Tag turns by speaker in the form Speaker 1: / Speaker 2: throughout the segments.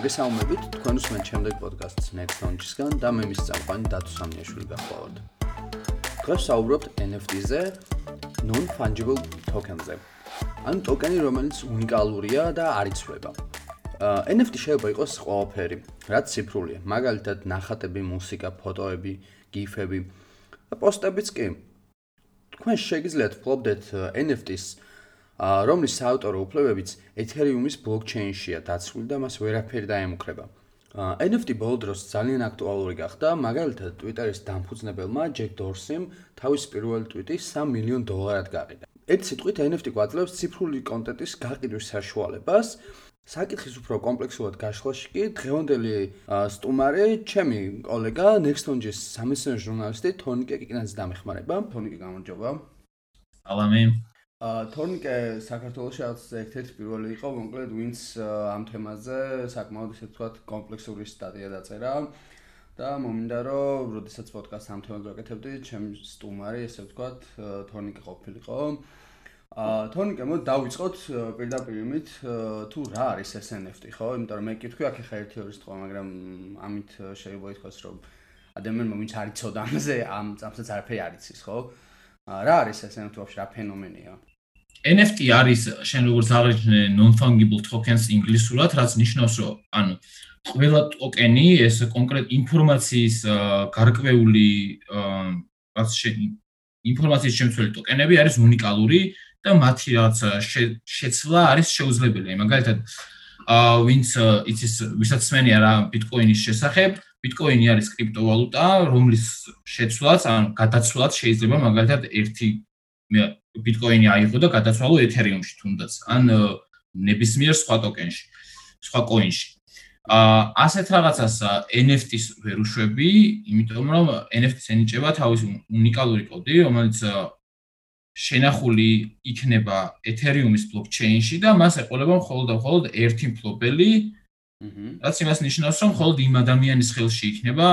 Speaker 1: მოგესალმებით თქვენ უსმენთ შემდეგ პოდკასტს Next Launch-ისგან და მე მის წამყვანი დათო სამნიაშვილი გახლავართ. დღეს საუბრობთ NFT-ზე, non-fungible token-ზე. ან ტოკენი, რომელიც უნიკალურია და არ იცვლება. NFT შეიძლება იყოს ყველაფერი, რაც ციფრულია. მაგალითად, ნახატები, მუსიკა, ფოტოები, გიფები და პოსტებიც კი. თქვენ შეგიძლიათ ფლობდეთ NFT-ს რომლის საავტორო უფლებებიც Ethereum-ის blockchain-შია დაცული და მას ვერაფერი დაემუქრება. NFT ბოლო დროს ძალიან აქტუალური გახდა, მაგალითად Twitter-ის დამფუძნებელმა Jack Dorsey-მ თავის პირველი tweet-ი 3 მილიონ დოლარად გაყიდა. ერთ სიტყვით NFT გვაძლევს ციფრული კონტენტის გაყიდვის საშუალებას. საკითხის უფრო კომპლექსურად გაშლაში კი დღევანდელი სტუმარი, ჩემი კოლეგა Nextonjis სამეცნიერო ჟურნალისტი თონიკე კიკნაძე დამეხმარება. თონიკე გამარჯობა.
Speaker 2: სალამი.
Speaker 1: თორნიკე საქართველოს რაღაც ერთ-ერთი პირველი იყო, კონკრეტ ვინც ამ თემაზე საკმაოდ ისე თქვა კომპლექსური სტატია დაწერა და მომინდა რომ როდესაც პოდკასტს ამ თემაზე ვაკეთებდი, ჩემი სტუმარი, ესე ვთქვა, თორნიკე ყოფილიყო. აა თორნიკე, მოდი დავიწყოთ პირდაპირ იმით, თუ რა არის ეს NFT, ხო? იმიტომ რომ მე კითხვი აქ ხა ერთი ორი სიტყვა, მაგრამ ამით შეიძლება ითქვას, რომ ადამიანმა ვინც არ იცოდა ამაზე, ამ წამსაც არაფერი არ იცის, ხო? რა არის ეს NFT ვაფშე რა ფენომენია?
Speaker 2: NFT არის შენ როგორც აღნიშნე non-fungible tokens ინგლისურად, რაც ნიშნავს, რომ ანუ ყველა ტოკენი ეს კონკრეტ ინფორმაციის გარკვეული რაც ინფორმაციის შემცველი ტოკენები არის უნიკალური და მათი რაც შეცვლა არის შეუძლებელი. მაგალითად, ვინც იცის ვისაც სმენია რა ბიტკოინის შესახებ, ბიტკოინი არის კრიპტოვალუტა, რომლის შეცვლაც ან გადაცვლაც შეიძლება მაგალითად ერთი ბიტკოინი აიღო და გადაცვალო ეთერიუმში თუნდაც ან ნებისმიერ სხვა ტოკენში, სხვა კოინში. აა ასეთ რაღაცას NFT-ს ვერ უშვები, იმიტომ რომ NFT-ს ენიჭება თავის უნიკალური კოდი, რომელიც შენახული იქნება ეთერიუმის ბლოკჩეინში და მას ეყოლება მხოლოდ და მხოლოდ ერთი მფლობელი. რაც იმას ნიშნავს, რომ მხოლოდ იმ ადამიანის ხელში იქნება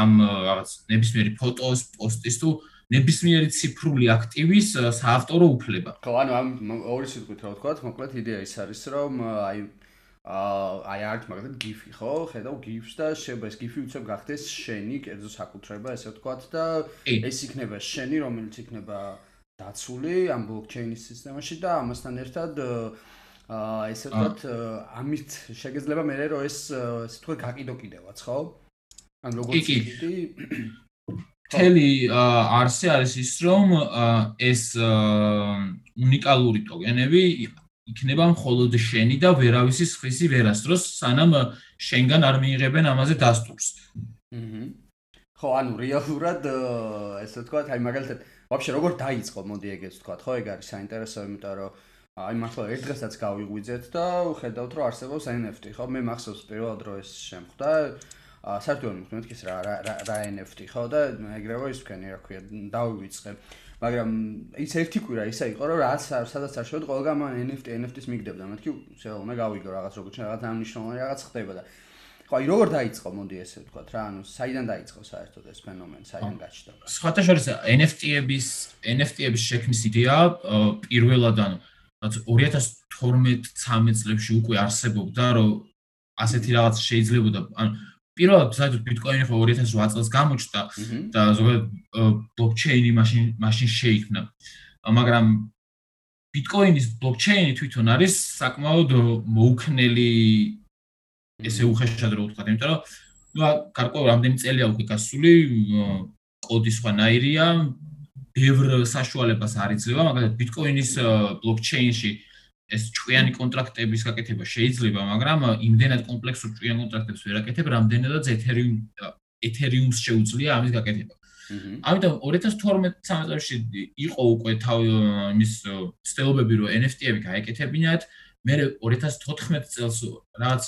Speaker 2: ამ რაღაც ნებისმიერი ფოტოს, პოსტის თუ ნებისმიერი ციფრული აქტივის საავტორო უფლება.
Speaker 1: ხო, ანუ ამ ორი სიტყვით რა ვთქვა, მოკლედ იდეა ის არის, რომ აი აი არც მაგალითად GIF-ი, ხო? ხედავ GIF-ს და შეიძლება ეს GIF-ი უცებ გახდეს შენი კერძო საკუთრება, ესე ვთქვა და ეს იქნება შენი, რომელიც იქნება დაცული ამ blockchain-ის სისტემაში და ამასთან ერთად აა ესე ვთქვა, ამით შეგეძლება მე რომ ეს ესე ვთქვა გაყიდო კიდევაც, ხო? ან როგორც
Speaker 2: იგი თელი არსი არის ის რომ ეს უნიკალური ტოკენები იქნება მხოლოდ შენი და ვერავისის ხისი ვერასდროს სანამ შენგან არ მიიღებენ ამაზე დასტურს.
Speaker 1: აჰა. ხო, ანუ რეალურად ესე ვთქვა, აი მაგალითად, ვაფშე როგორ დაიწყო, მოდი ეგეც ვთქვა, ხო, ეგ არის საინტერესო, იმიტომ რომ აი მართლა ერთ დღესაც გავიღვიძეთ და ხედავთ რომ არსებობს NFT, ხო? მე მახსოვს პირველად რო ეს შემხვდა, საერთოდ მithmet ის რა რა NFT ხო და ეგრევე ის ვქენი რა ქვია დავივიწყე მაგრამ ის ერთი კვირა ისა იყო რომ რაც სადაც არ შევდ ყველგან მან NFT NFT-ს მიგდებდა. მეთქი შეო მე გავიგო რაღაც როგორც რაღაც ამნიშნული რაღაც ხდება და. ხო აი როგორ დაიწყო მოდი ესე ვთქვა რა ანუ საიდან დაიწყო საერთოდ ეს ფენომენი საიდან გაჩნდა?
Speaker 2: სხვათა შორის NFT-ების NFT-ების შექმნის იდეა პირველად ანუ 2012-13 წლებში უკვე არსებობდა რომ ასეთი რაღაც შეიძლებოდა ანუ პირველად საერთოდ ბიტკოინი ხო 2008 წელს გამოჩნდა და ზოგადად ბლოკჩეინი მაშინ მაშინ შეიქმნა. მაგრამ ბიტკოინის ბლოკჩეინი თვითონ არის საკმაოდ მოუქნელი ესე უხეშად რო ვთქვა, იმიტომ რომ ნუ გარკვეულ რამდენი წელია უკვე გასული კოდი სხვანაირია, ბევრ საშუალებას არ იძლევა, მაგრამ ბიტკოინის ბლოკჩეინში ეს ჭკვიანი კონტრაქტების გაკეთება შეიძლება, მაგრამ იმდენად კომპლექსურ ჭკვიან კონტრაქტებს ვერ აკეთებ, რამდენადაც ეთერიუმ ეთერიუმს შეუძლია ამის გაკეთება. ამიტომ 2012-13 წელს იყო უკვე თავი იმის ცდილობები, რომ NFT-ები გაეკეთებინათ. მე 2014 წელს რაც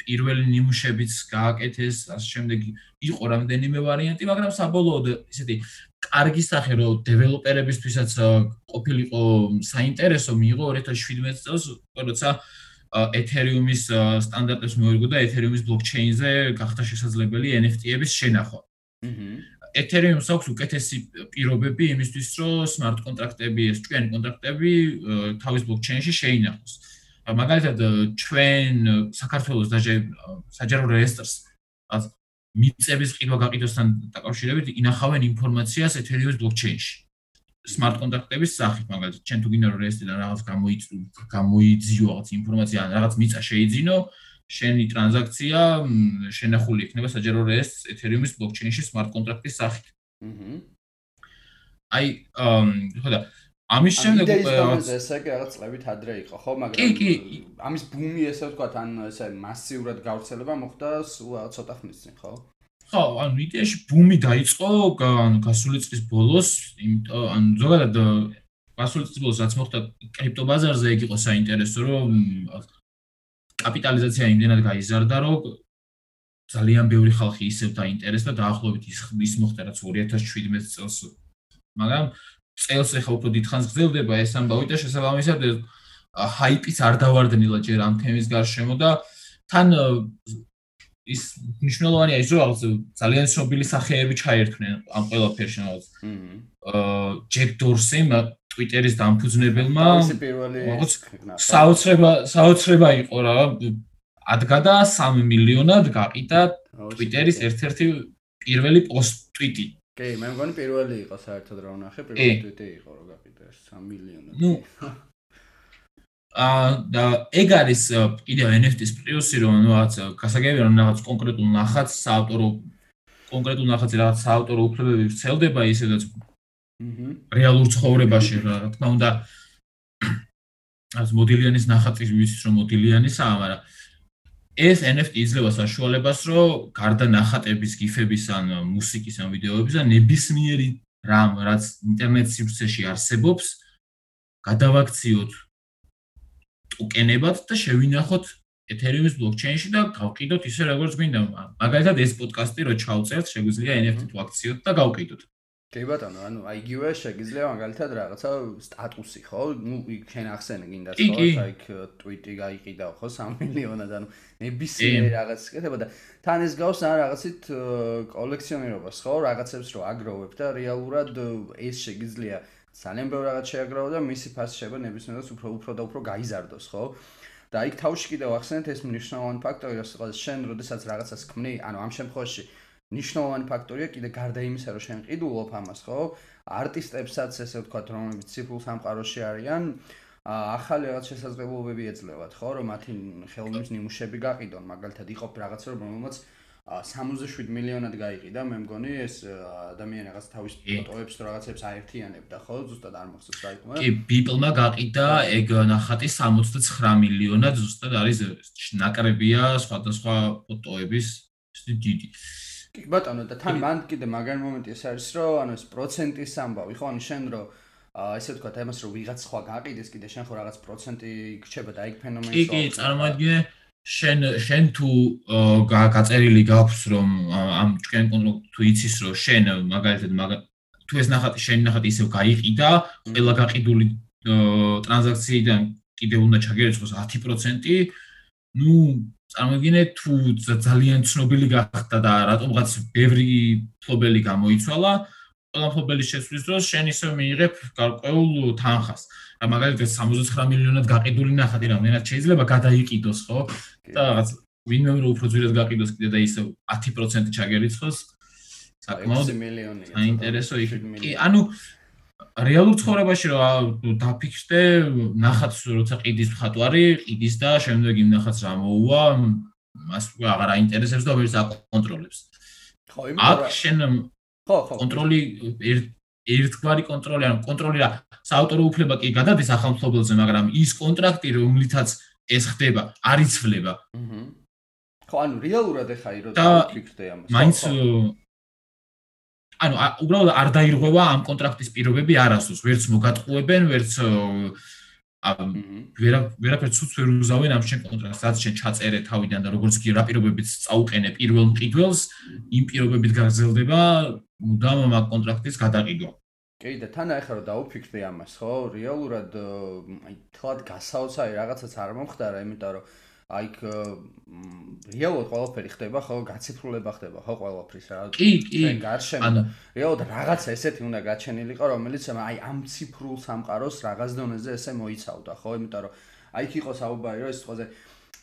Speaker 2: პირველი ნიმუშებიც გააკეთეს, ასე შემდეგ იყო რამდენიმე ვარიანტი, მაგრამ საბოლოოდ ისეთი კარგი სახე რომ დეველოპერებისთვისაც ყოფილიყო საინტერესო მიიღო 2017 წელს როცა ეთერიუმის სტანდარტებს მოერგო და ეთერიუმის ბლოკჩეინზე გახდა შესაძლებელი NFT-ების შენახვა. ეთერიუმს აქვს უკეთესი პირობები იმისთვის, რომ smart კონტრაქტები, ეს ჭკვიანი კონტრაქტები თავის ბლოკჩეინში შეინახოს. მაგალითად ჩვენ საქართველოს დაჟე საჯარო რეესტრს მიწების ყიდვა გაყიდვასთან დაკავშირებით ინახავენ ინფორმაციას ეთერიუმის ბლოკჩეინში. smart კონტრაქტების სახით, მაგალითად, ჩვენ თუ გინდა რომ რეესტრიდან რაღაც გამოიწვიო, გამოიძიო რაღაც ინფორმაცია, რაღაც მიწა შეიძინო, შენი ტრანზაქცია შენახული იქნება საჯარო რეესტრს ეთერიუმის ბლოკჩეინში smart კონტრაქტის სახით. აჰა. აი, ხოდა, ამის შემდეგ
Speaker 1: უკვე ესე კი რაღაც წლებით ადრე იყო, ხო, მაგრამ ამის ბუმი ესე ვთქვათ, ან ესე მასიურად გავრცელება მოხდა სულ ცოტა ხნის წინ, ხო?
Speaker 2: ხო, ანუ იდეაში ბუმი დაიწყო, ანუ გასული წლის ბოლოს, იმიტომ ანუ ზოგადად გასული წლის ბოლოს რაც მოხდა კრიპტობაზარზე, ეგ იყო საინტერესო, რომ კაპიტალიზაცია იმდენად გაიზარდა, რომ ძალიან ბევრი ხალხი ისევ დაინტერესდა დაახლოებით ის ის მოხდა რაც 2017 წელს. მაგრამ წელს ახლა უფრო დიდხანს გრძელდება ეს ამბავი და შესაბამისად ჰაიპიც არ დავარდნილა ჯერ ამ თემის გარშემო და თან ის მნიშვნელოვანია ის რომ ძალიან ცნობილი სახეები ჩაერთნენ ამ ყველაფერში რაღაც აა ჯეკ დორსიმ ტვიტერის დამფუძნებელმა
Speaker 1: რაღაც
Speaker 2: საოცრება საოცრება იყო რა. ადგა და 3 მილიონად გაყიდა ტვიტერის ერთ-ერთი პირველი პოსტ ტვიტი
Speaker 1: კი, მე მგონი პირველი იყო საერთოდ რა ვნახე, პირველი ტვიტი იყო რომ გაკიდა 3 მილიონი. ნუ
Speaker 2: აა ეგ არის კიდევ NFT-ის პლუსი რომ რაღაც გასაგებია რომ რაღაც კონკრეტულ ნახატს საავტორო კონკრეტულ ნახატზე რაღაც საავტორო უფლებები ვრცელდება ისედაც აჰა რეალურ ცხოვრებაში რა თქმა უნდა ეს მოდილიანის ნახატი ვიცით რომ მოდილიანისაა მაგრამ ეს NFT იძლევა საშუალებას, რომ გარდა ნახატების, გიფების ან მუსიკის ან ვიდეოების ან ნებისმიერი რამ, რაც ინტერნეტ სივრცეში არსებობს, გადავაქციოთ ტოკენებად და შევინახოთ Ethereum-ის ბლოკჩეინში და გავყიდოთ ისე როგორც მინდა. მაგალითად ეს პოდკასტი რო ჩავწერთ, შეგვიძლია NFT თუ აქციოთ და გავყიდოთ.
Speaker 1: კი ბატონო, ანუ აი იგივე შეგიძლია მაგალითად რაღაცა სტატუსი, ხო? ნუ იქ შენ ახსენე გინდა ხო? აი ტვიტი გაიყიდა ხო 3 მილიონად, ანუ ნებისმიერ რაღაც კეთება და თან ეს გავს ან რაღაცით კოლექციონირებას, ხო? რაღაცებს რო აგროვებ და რეალურად ეს შეგიძლია ძალიან ბევრ რაღაც შეაგროვო და მისი ფასი შეება ნებისმიერს უფრო უფრო და უფრო გაიზარდოს, ხო? და იქ თავში კიდევ ახსენეთ ეს მნიშვნელოვანი ფაქტორი, რომ შენ როდესაც რაღაცას ქმნი, ანუ ამ შემთხვევაში ნიშნავანი ფაქტორია კიდე გარდა იმისა, რომ შენ ყიდულობ ამას, ხო? არტისტებსაც ესე ვთქვათ, რომლებიც ციფრულ სამყაროში არიან, ახალი რაღაც შესაძლებლობები ეძლევათ, ხო, რომ მათი ხელმის ნიმუშები გაყიდონ, მაგალითად იყო რაღაცა რომ რომელმაც 67 მილიონად გაიყიდა, მე მგონი ეს ადამიანი რაღაც თავის ფოტოებს თუ რაღაცებს აერთიანებდა, ხო? ზუსტად არ მახსოვს რა იყო.
Speaker 2: კი, People-მა გაყიდა ეგ ნახატი 69 მილიონად, ზუსტად არის ნაკრებია სხვადასხვა ფოტოების დიდი.
Speaker 1: კი ბატონო და თან მან კიდე მაგარი მომენტი ეს არის რომ ანუ ეს პროცენტის ამბავი ხო? ანუ შენ რომ აა ესე ვთქვა თემას რომ ვიღაც სხვა გაყიდეს კიდე შენ ხო რაღაც პროცენტი გრჩება და ეგ ფენომენი
Speaker 2: კი კი წარმოიდგინე შენ შენ თუ გაწერილი გაქვს რომ ამ ჩვენ თუ იცის რომ შენ მაგალითად თუ ეს ნახატი შენ ნახატი ისევ გაიყიდა ყველა გაყიდული ტრანზაქციიდან კიდე უნდა ჩაგერიცხოს 10% ну წარმოგინე თუ ძალიან ცნობილი გახდა და რატომღაც ბევრი ფლობელი გამოიცვალა ყველა ფლობელის შესვლის დროს შენ ისე მიიღებ გარკვეულ თანხას. და მაგალითად 69 მილიონად გაყიდული ნახატი რამდენად შეიძლება გადაიყიდოს ხო? და რაღაც ვინმე რომ უფრო ძვირად გაყიდოს კიდე და ისე 10% ჩაგერიცხოს.
Speaker 1: საკმაოდ მილიონი
Speaker 2: საინტერესო იქ კი ანუ რეალურ ცხოვრებაში რა დაფიქრდე ნახატს როცა ყიდის მხატვარი ყიდის და შემდეგ იმ ნახატს რა მოუვა მას აღარ აინტერესებს და ვერც აკონტროლებს. ხო იმით აქ შენ ხო ხო კონტროლი ერთგვარი კონტროლი ან კონტროლი რა საავტორო უფლება კი გადადის ახალმხლობელზე მაგრამ ის კონტრაქტი რომლითაც ეს ხდება არ იცვლება
Speaker 1: ხო ანუ რეალურად ეხა ირო დაფიქრდე ამას.
Speaker 2: მაინც ანუ უბრალოდ არ დაირღვევა ამ კონტრაქტის პირობები არასდროს, ვერც მოგატყუებენ, ვერც ვერა ვერაფერს უც ვერ უზავენ ამ შენ კონტრაქტს, რაც შენ ჩაწერე თავიდან და როგორც კი რა პირობებით წაუყენე პირველ მყიდველს, იმ პირობებით გაგრძელდება მუდამ ამ კონტრაქტის გადაყიდვა.
Speaker 1: კი და თან ახლა რომ დაუფიქრდი ამას, ხო? რეალურად აი თლად გასაოცარი რაღაცაც არ მომხდარა, იმიტომ რომ აი რეალურად ყველაფერი ხდება ხო? გაციფრულება ხდება ხო ყველაფრის რა?
Speaker 2: კი კი.
Speaker 1: ანუ რეალურად რაღაცა ესეთი უნდა გაჩენილიყო რომელიც აი ამ ციფრულ სამყაროს რაღაც დონეზე ესე მოიცავდა ხო? იმიტომ რომ აი იქ იყო საუბარი რომ ეს სიტყვაზე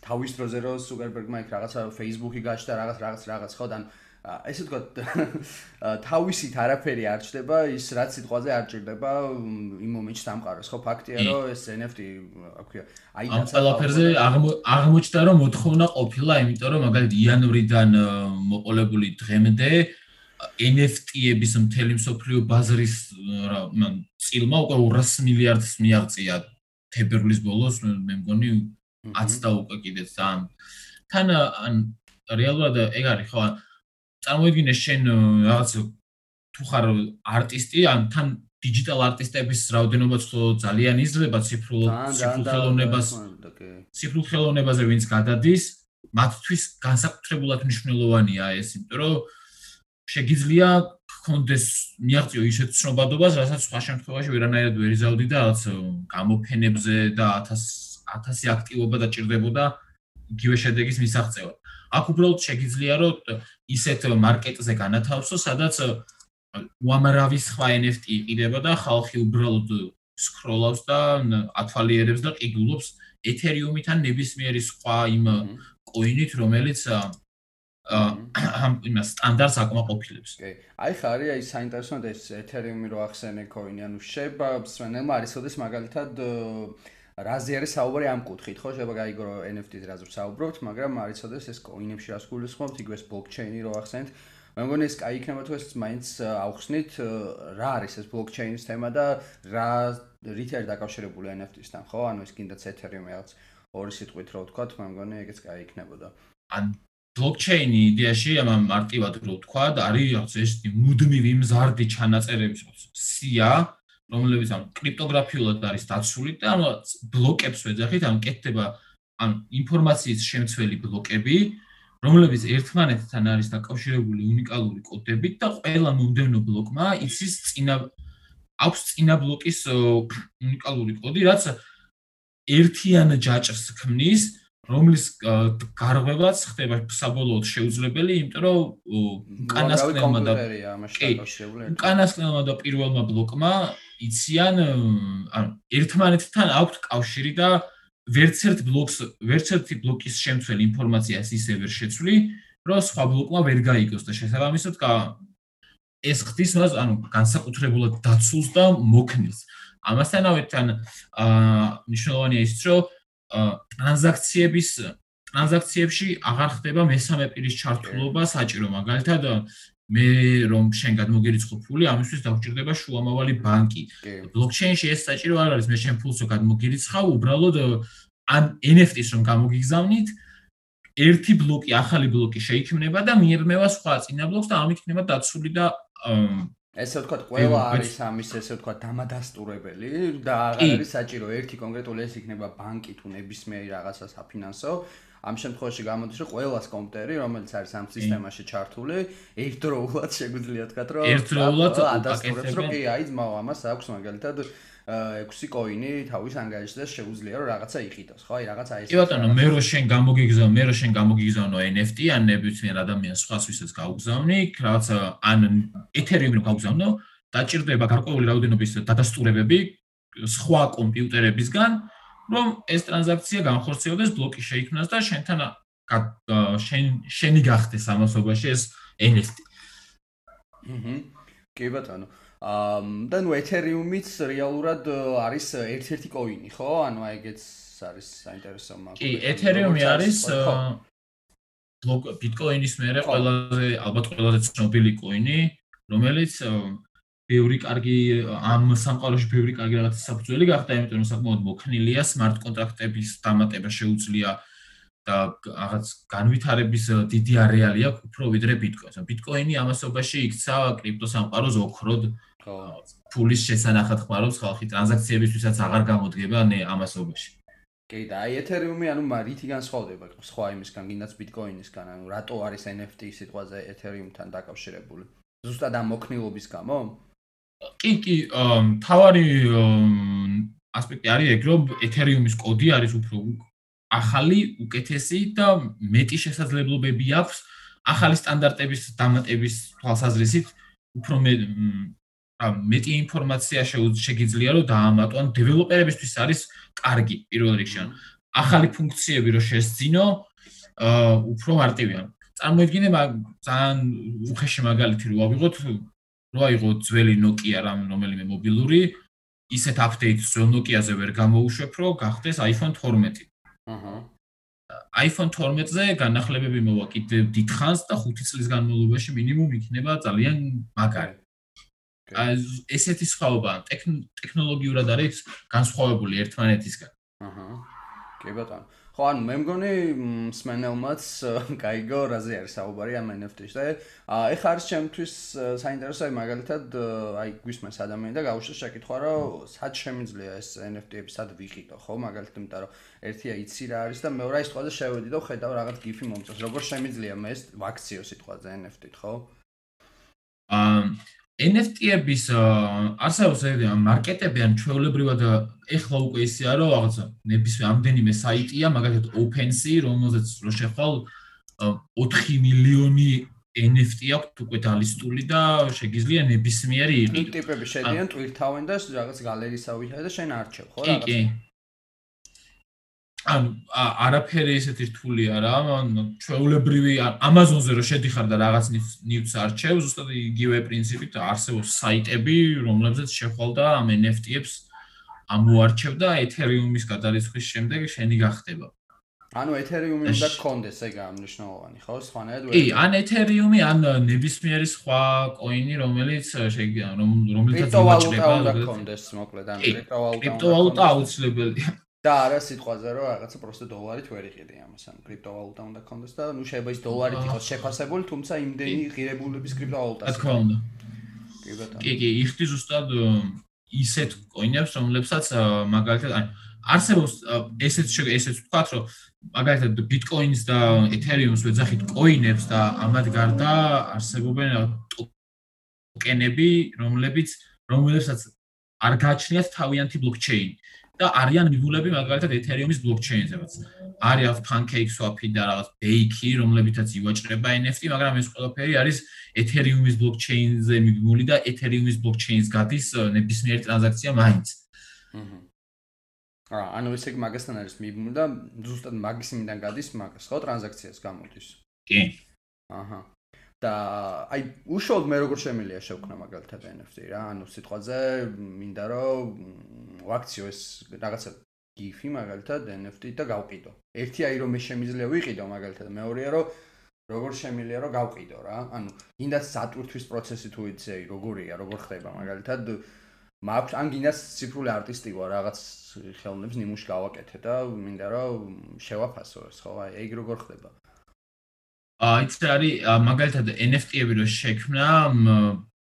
Speaker 1: თავის დროზე რომ ზუკერბერგმა იქ რაღაცა Facebook-ი გაჩნდა რაღაც რაღაც რაღაც ხო? და ესე ვთქვათ თავისით არაფერი არ ჩდება ის რაც სიტყვაზე არ ჭირდება იმ მომენტში სამყაროს. ხო ფაქტია რომ ეს NFT რა ქვია
Speaker 2: აი ამ ყველაფერზე აღმოჩნდა რომ მოთხოვნა ყოფილა იმიტომ რომ მაგალითად იანვრიდან მოყოლებული დღემდე NFT-ების მთელი მსოფლიო ბაზრის რა წილმა უკვე 200 მილიარდს მიაღწია თებერვლის ბოლოს მე მგონი 10 და უკვე კიდეც ამ თან ან რეალურად ეგ არის ხო წარმოიდგინე შენ რაღაც თუ ხარ არტისტი ან თან დიჯიტალ არტისტების რაოდენობაც ხო ძალიან იზრდება ციფრულ ციფრულ ხელოვნებას. ციფრულ ხელოვნებაზე ვინც გადადის მათთვის განსაკუთრებულად მნიშვნელოვანია ეს იმიტომ რომ შეგიძლია გქონდეს მიაღწიო ისეთ ცნობადობას რასაც სხვა შემთხვევაში ვერანაირად ვერ იზავდი და რაღაც გამოფენებზე და 1000 1000 აქტივობა დაჭirdებოდა იგივე შედეგის მისაღწევად აქ უბრალოდ შეგიძლია რომ ისეთ მარკეტზე განათავსო, სადაც უამრავი სხვა NFT იყიდება და ხალხი უბრალოდ სკროლავს და ათვალიერებს და ყიდულობს ეთერიუმიდან ნებისმიერი სხვა იმ კოინით, რომელიც ამ იმას სტანდარტს აკმაყოფილებს.
Speaker 1: კი. აი ხარი, აი საინტერესოა ეს ეთერიუმი რო ახსენე კოინი, ანუ შეება სვენელმა არის ოდეს მაგალითად რაზე არის საუბარი ამ კუთხით, ხო? შეიძლება გაიგრო NFT-ზე რაზე საუბრობთ, მაგრამ არიცოდეს ეს კოინებში რას გულისხმობთ, იგივე ბლოკჩეინი რო ახსენეთ. მე მგონი ეს კაი იქნება თუ ეს მაინც ავხსნით რა არის ეს ბლოკჩეინის თემა და რა რითი არის დაკავშირებული NFT-სთან, ხო? ანუ ეს კიდაც ეთერიუმი რაღაც ორი სიტყვით რო ვთქვა, მე მგონი ეგეც კაი იქნებოდა.
Speaker 2: ან ბლოკჩეინი იდეაში ამ მარტივად რო ვთქვა, არის რაღაც ეს მუდმივი მზარდი ჩანაწერების სია, რომლებიც ამ კრიპტოგრაფიულად არის დაცული და ანუ ბლოკებს ვეძახით, ანუ კეთდება ან ინფორმაციის შემცველი ბლოკები, რომლებიც ერთმანეთთან არის დაკავშირებული უნიკალური კოდებით და ყველა მომდევნო ბლოკმა იცის წინა აქვს წინა ბლოკის უნიკალური კოდი, რაც ერთიან ჯაჭრს ქმნის, რომლის გარღვევაც ხდება საბოლოოდ შეუძლებელი, იმიტომ რომ უკანასკნელმა და უკანასკნელმა და პირველმა ბლოკმა იციან ანუ ერთმანეთთან აქვთ კავშირი და ვერცერთ ბლოკს ვერცერთი ბლოკის შემცველი ინფორმაციას ისე ვერ შეცვლი, რომ სხვა ბლოკმა ვერ გაიგოს და შესაბამისად ეს ხდის მას ანუ განსაკუთრებულად დაცულს და მოქნილს. ამასთანავე თან აა ნიშნავენია ის, რომ ტრანზაქციების ტრანზაქციებში აღარ ხდება მესამე პირის ჩართულობა საჭირო მაგალითად მე რომ შენ გადმოგერიცხო ფული, ამისთვის დაგვჭირდება შუამავალი ბანკი. ბლოკჩეინში ეს საჭირო არ არის, მე შენ ფულსო გადმოგერიცხავ, უბრალოდ ან NFT-ს რომ გამოგიგზავნით, ერთი ბლოკი, ახალი ბლოკი შეიქმნება და მიიღება სხვა წინა ბლოკს და ამით იქნება დაცული და
Speaker 1: ესე ვთქვათ, ყველა არის ამის ესე ვთქვათ დამადასტურებელი და აღარ არის საჭირო. ერთი კონკრეტული ეს იქნება ბანკი თუ ნებისმიერი რაღაცა საფინანსო ამ შემთხვევაში გამოდის რომ ყველას კომპიუტერი რომელიც არის ამ სისტემაში ჩართული. ერთდროულად შეგვიძლია თქვა რომ
Speaker 2: ერთდროულად
Speaker 1: აკეთებს რომ კი აი ძმაო ამას აქვს მაგალითად 6 კოინი თავის ანგარიშზე შეუძლია რომ რაღაცა იყიდოს ხო? აი რაღაცა
Speaker 2: ეს კი ბატონო მე რო შენ გამოგიგზავნო მე რო შენ გამოგიგზავნო NFT ან ნებისმიერ ადამიანს სხვას ვისაც გავგზავნი რაღაცა ან ეთერიუმი რო გავგზავნო დაჭirdება გარკვეული რაოდენობის დადასტურებები სხვა კომპიუტერებისგან რომ ეს ტრანზაქცია განხორციელდეს ბლოკი შეიქმნას და შენთან შენ შენი გახდეს ამასობაში ეს NFT.
Speaker 1: აჰა. კი ბატონო. აა და ნუ ეთერიუმიც რეალურად არის ერთ-ერთი კოინი, ხო? ანუ აი ეგეც არის საინტერესო
Speaker 2: მაგალითად. კი, ეთერიუმი არის ბლოკ ბიტკოინის მერე ყველაზე ალბათ ყველაზე ცნობილი კოინი, რომელიც ბევრი კარგი ამ სამყაროში ბევრი კარგი რაღაცა საფუძველი გახდა, იმიტომ რომ საკმაოდ მოქნილია smart კონტრაქტების დამატება შეუძლია და რაღაც განვითარების დიდი არეალი აქვს უფრო ვიდრე ბიტკოინს. ბიტკოინი ამასობაში იქცა კრიპტო სამყაროს ოქროდ. ფულის შესანახად ხმარობს ხალხი ტრანზაქციებისთვისაც აღარ გამოდგება ნე ამასობაში.
Speaker 1: კი და აი ეთერიუმი ანუ მარითი განსხვავდება სხვა იმისგან, გინდაც ბიტკოინისგან, ანუ რატო არის NFT სიტყვაზე ეთერიუმთან დაკავშირებული? ზუსტად ამ მოქნილობის გამო?
Speaker 2: კი კი თავარი ასპექტი არის ეგ რომ ეთერიუმის კოდი არის უფრო ახალი, უკეთესი და მეტი შესაძლებლობები აქვს ახალი სტანდარტების დამატების თვალსაზრისით უფრო მე რა მეტი ინფორმაცია შეგიძლია რომ დაამატონ დეველოპერებისთვის არის კარგი პირველ რიგში. ახალი ფუნქციები რო შესძინო, აა უფრო მარტივია. წარმოიდგინე ძალიან უხეში მაგალითი რო ავიღოთ, რო აიღო ძველი Nokia რამ რომელიმე მობილური, ისეთ აპდეიტს რო Nokia-ზე ვერ გამოუშვებ, რომ გახდეს iPhone 12. აჰა. iPhone 12-ზე განახლებები მოვა კიდევ დიდხანს და 5 წლის განმავლობაში მინიმუმ იქნება ძალიან მაგარი. აი ესეთი სხვაობა ტექნოლოგიურად არის განსხვავებული ერთმანეთისგან. აჰა.
Speaker 1: კი ბატონო. ხო, ანუ მე მგონი მსმენელმაც გაიგო რაზე არის საუბარი ამ NFT-ში და ეხლა არის ჩემთვის საინტერესო აი მაგალითად აი გვისმენს ადამიანი და გაუშვეს შეკითხვა რომ სად შემიძლია ეს NFT-ები სად ვიყიდო, ხო, მაგალითად, იმიტომ რომ ერთია იცი რა არის და მეორე აი სიტყვაზე შევედი და ხედავ რაღაც გიფი მომწონს, როგორ შემიძლია მე ვაქციო სიტყვაზე NFT-ით, ხო?
Speaker 2: აა NFT-ების არსებობს მარკეტები ან ჩვეულებრივად ეხლა უკვე ისეა რომ რაღაცა ნებისმიერ ამდენიმე საიტია მაგალითად OpenSea რომელზეც რო შეხვალ 4 მილიონი NFT აქვს უკვე დალისტული და შეგიძლია ნებისმიერი
Speaker 1: იყიდო. ტიპები შედიან Twitter-თან და რაღაც გალერისავით და შენ არჩევ, ხო რაღაც? კი, კი.
Speaker 2: ანუ არაფერი ესეთი რთული არა, ანუ ჩვეულებრივი Amazon-ზე რო შედიხარ და რაღაც ნიუს არჩევ, ზუსტად იგივე პრინციპით არსებობს საიტები, რომლებზეც შეხვალ და ამ NFT-ებს ამოარჩევ და Ethereum-ის გადარიცხვის შემდეგ შენი გახდება.
Speaker 1: ანუ Ethereum-ი უნდა გქონდეს ეგ ამნიშნულოვანი, ხო? სხვანაირად
Speaker 2: ვერ. კი, ან Ethereum-ი, ან ნებისმიერი სხვა კოინი, რომელიც შეგვიძლია რომ რომელიცაც
Speaker 1: იმაჭრება, უნდა გქონდეს, მოკლედ, ან
Speaker 2: კრიპტოვალუტა. კრიპტოვალუტა აუცილებელია.
Speaker 1: და არა სიტყვაზე რომ რაღაცა პროსტო დოლარით ვერ იყიდე ამას ან კრიპტოვალუტა უნდა კონდეს და ნუ შეიძლება ის დოლარით იყოს შეფასებული თუმცა იმდენი ღირებულების კრიპტოვალუტას
Speaker 2: რა თქმა უნდა. კი კი იხდი ზუსტად ისეთ კოინებს რომლებსაც მაგალითად ან არსებობს ესეც ესეც ვთქვათ რომ მაგალითად ბიტკოინს და ეთერიუმს ვეძახით კოინებს და ამად გარდა არსებობენ ტოკენები რომლებიც რომლებსაც არ გააჩნიათ თავიანთი ბლოკჩეინი და არიან მიგულები მაგალითად Ethereum-ის blockchain-ზეც. არის PancakeSwap-ი და რაღაც Bake-ი, რომლებითაც ივაჭრება NFT, მაგრამ ეს ყველაფერი არის Ethereum-ის blockchain-ზე მიგული და Ethereum-ის blockchain-ს გადის ნებისმიერი ტრანზაქცია მაინც. აჰა.
Speaker 1: აა, ანუ ესე იგი მაგასთან არის მიგული და ზუსტად მაგისიმიდან გადის მაგას, ხო, ტრანზაქციას გამოდის.
Speaker 2: კი.
Speaker 1: აჰა. და აი უშუალოდ მე როგორ შემიძლია შევქნა მაგალითად NFT რა? ანუ სიტყვაზე მინდა რომ ვაქციო ეს რაღაცა გიფი მაგალითად NFT და გავყიდო. ერთი აი რომ მე შემიძლია ვიყიდო მაგალითად მეორეა რომ როგორ შემიძლია რომ გავყიდო რა? ანუ გინდა სატვირთვის პროცესი თუ იცი აი როგორია როგორ ხდება მაგალითად? მაქვს ან გინდა ციფრული არტისტი ვარ რაღაც ხელნებს ნიმუშ გავაკეთე და მინდა რომ შევაფასო ეს ხო? აი ეგ როგორ ხდება
Speaker 2: აი ეს არის მაგალითად NFT-ები რო შექმნა